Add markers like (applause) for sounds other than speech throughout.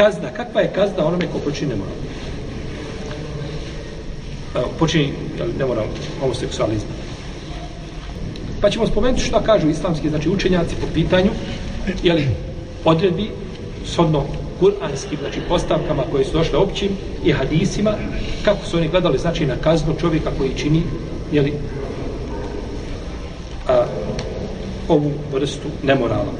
kazna, kakva je kazna onome ko počini nemoral? Počini nemoral homoseksualizma. Pa ćemo spomenuti što kažu islamski znači učenjaci po pitanju jeli, odredbi sodno kuranskim znači postavkama koje su došle općim i hadisima kako su oni gledali znači na kaznu čovjeka koji čini jeli, a, ovu vrstu nemorala.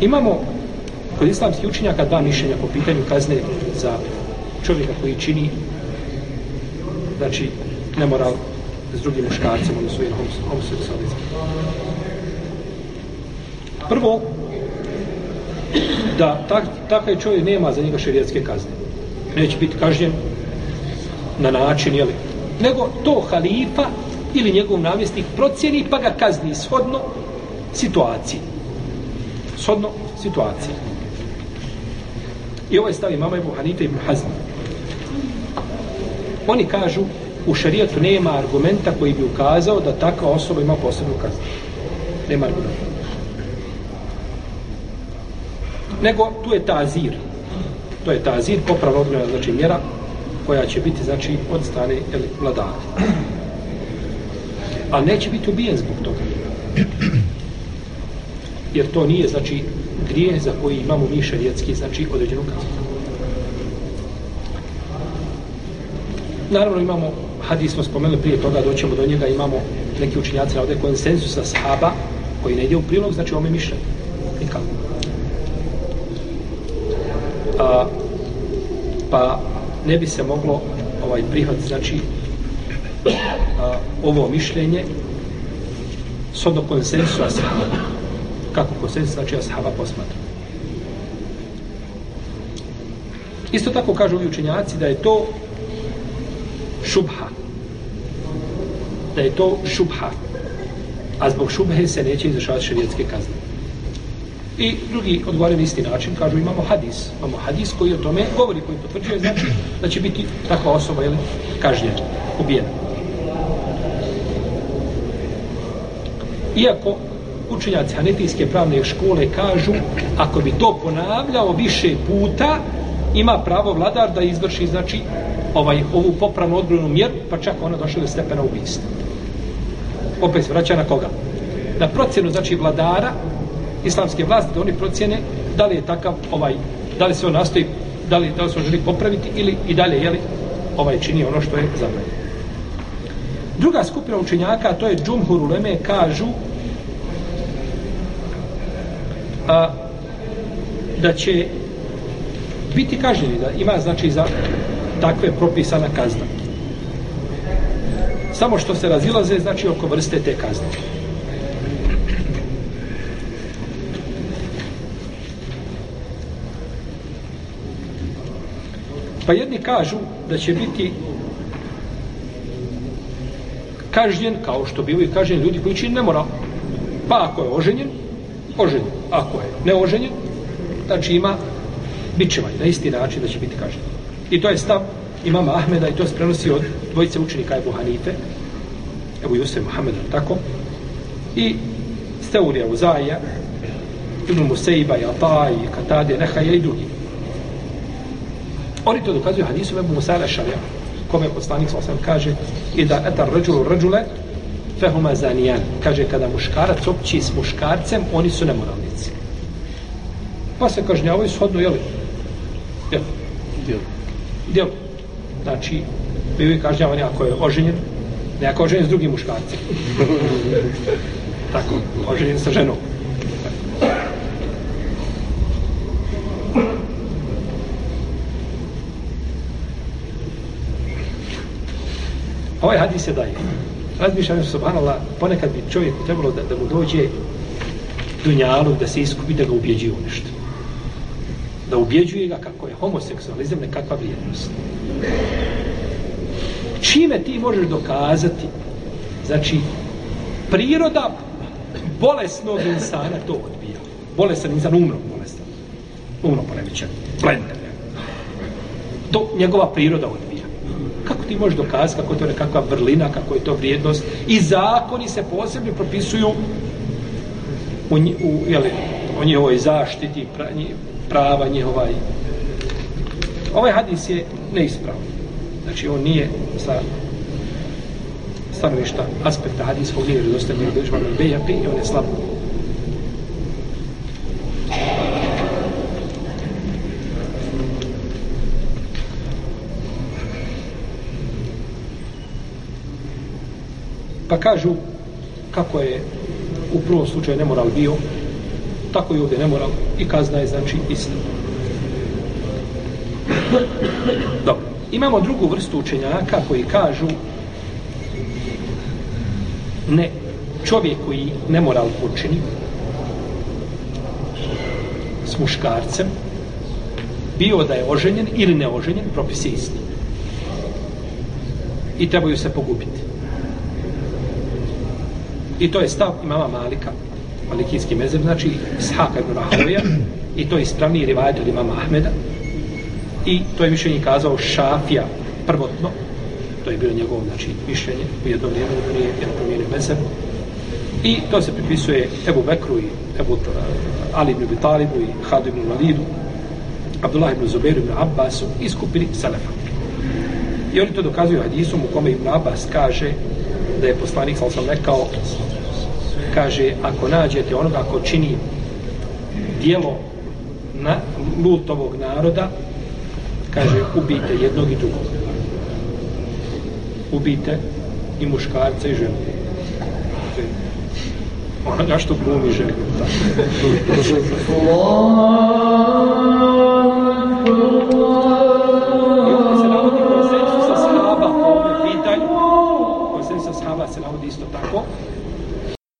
Imamo kod islamskih učenjaka dva mišljenja po pitanju kazne za čovjeka koji čini znači nemoral s drugim muškarcem ili svojim homoseksualizmom. Prvo, da tak, takav čovjek nema za njega šerijetske kazne. Neće biti kažnjen na način, jeli, nego to halifa ili njegov namjesnik procjeni pa ga kazni shodno situaciji. Shodno situaciji. I ovaj stav mama Ebu Hanite i Hazm. Oni kažu u šarijetu nema argumenta koji bi ukazao da takva osoba ima posebnu kaznu. Nema argumenta. Nego tu je tazir. To je tazir, popravno odgledana, znači mjera koja će biti, znači, od strane vladara. A neće biti ubijen zbog toga. Jer to nije, znači, grije za koji imamo mi šarijetski, znači, određenu kaznu. Naravno imamo hadis smo spomenuli prije toga, doćemo do njega, imamo neki učinjaci na ovdje konsensusa sahaba koji ne ide u prilog, znači ome mišljenje. Nikako. A, pa ne bi se moglo ovaj prihvat, znači a, ovo mišljenje s odno konsensusa sahaba. Kako konsensus, znači ashaba posmatra. Isto tako kažu ovi učenjaci da je to šubha. Da je to šubha. A zbog šubhe se neće izrašavati šarijetske kazne. I drugi odgovore na isti način, kažu imamo hadis. Imamo hadis koji o tome govori, koji potvrđuje, znači da će biti takva osoba ili kažnjena, ubijena. Iako učenjaci hanetijske pravne škole kažu ako bi to ponavljao više puta ima pravo vladar da izvrši znači ovaj ovu popravnu odbranu mjeru, pa čak ona došla do stepena ubijstva. Opet se vraća na koga? Na procjenu, znači, vladara islamske vlasti, da oni procjene da li je takav, ovaj, da li se on nastoji, da li, da li se on želi popraviti ili i dalje, jeli, ovaj čini ono što je zabranjeno. Druga skupina učenjaka, to je Džumhur Uleme, kažu a, da će biti kažnjeni, da ima znači za takve propisana kazna. Samo što se razilaze, znači oko vrste te kazne. Pa jedni kažu da će biti kažnjen, kao što bivaju kažnjeni ljudi koji čini nemoral. Pa ako je oženjen, oženjen. Ako je neoženjen, znači ima bićevaj, na isti način da će biti kažnjen. I to je stav imama Ahmeda i to se prenosi od dvojice učenika Ebu Hanife, Ebu Jusuf Muhammeda, tako, i Steurija Uzaija, Ibn Museiba, i Ata, Katade, Nehaja i drugi. Oni to dokazuju hadisom Ebu Musala Šarja, kome poslanik sa osam kaže i da etar ređulu ređule fehuma zanijan. Kaže, kada muškarac opći s muškarcem, oni su nemoralnici. Pa se kažnjavaju shodno, jel? Jel? Jel? djelu. Znači, bio je kažnjavan ako je oženjen, ne ako je oženjen s drugim muškarcem. (laughs) Tako, oženjen sa ženom. Ovaj hadis je daje. Razmišljam se, subhanallah, ponekad bi čovjek trebalo da, da mu dođe dunjalu, da se iskupi, da ga ubjeđuje u nešto da ubjeđuje ga kako je homoseksualizam nekakva vrijednost. Čime ti možeš dokazati? Znači, priroda bolesnog insana to odbija. Bolesan insan umro bolestan. Umro poremećan. Blender. To njegova priroda odbija. Ti možeš dokazati kako je to nekakva vrlina, kako je to vrijednost? I zakoni se posebno propisuju u, u, jeli, o njihovoj zaštiti pra, nji- prava njihova i ovaj hadis je neispravan. Znači on nije sa stanovišta aspekta hadijskog nije vjerodostojno jer došao na Bejhaqi i on je slab. Pa kažu kako je u prvom slučaju nemoral bio, tako i ovdje nemoral i kazna je znači isto. Dobro. Imamo drugu vrstu učenjaka koji kažu ne čovjek koji nemoral počini s muškarcem bio da je oženjen ili neoženjen propis je isti i trebaju se pogubiti I to je stav imama Malika, Malikijski mezeb, znači Ishaka ibn Rahovija, i to je ispravni rivajet od imama Ahmeda. I to je mišljenje kazao Šafija prvotno, to je bilo njegovo znači, mišljenje u jednom vrijeme, nije jer promijenio mezeb. I to se pripisuje Ebu Bekru i Ebu eh, Ali ibn Talibu i Hadu ibn Validu, Abdullah ibn Zubeiru ibn Abbasu i skupini Selefa. I oni to dokazuju hadisom u kome Ibn Abbas kaže da je poslanik sam sam rekao kaže ako nađete onoga ko čini dijelo na lutovog naroda kaže ubijte jednog i drugog. Ubijte i muškarca i ženu. Znači, (laughs) onoga što glumi ženu? (laughs) Allah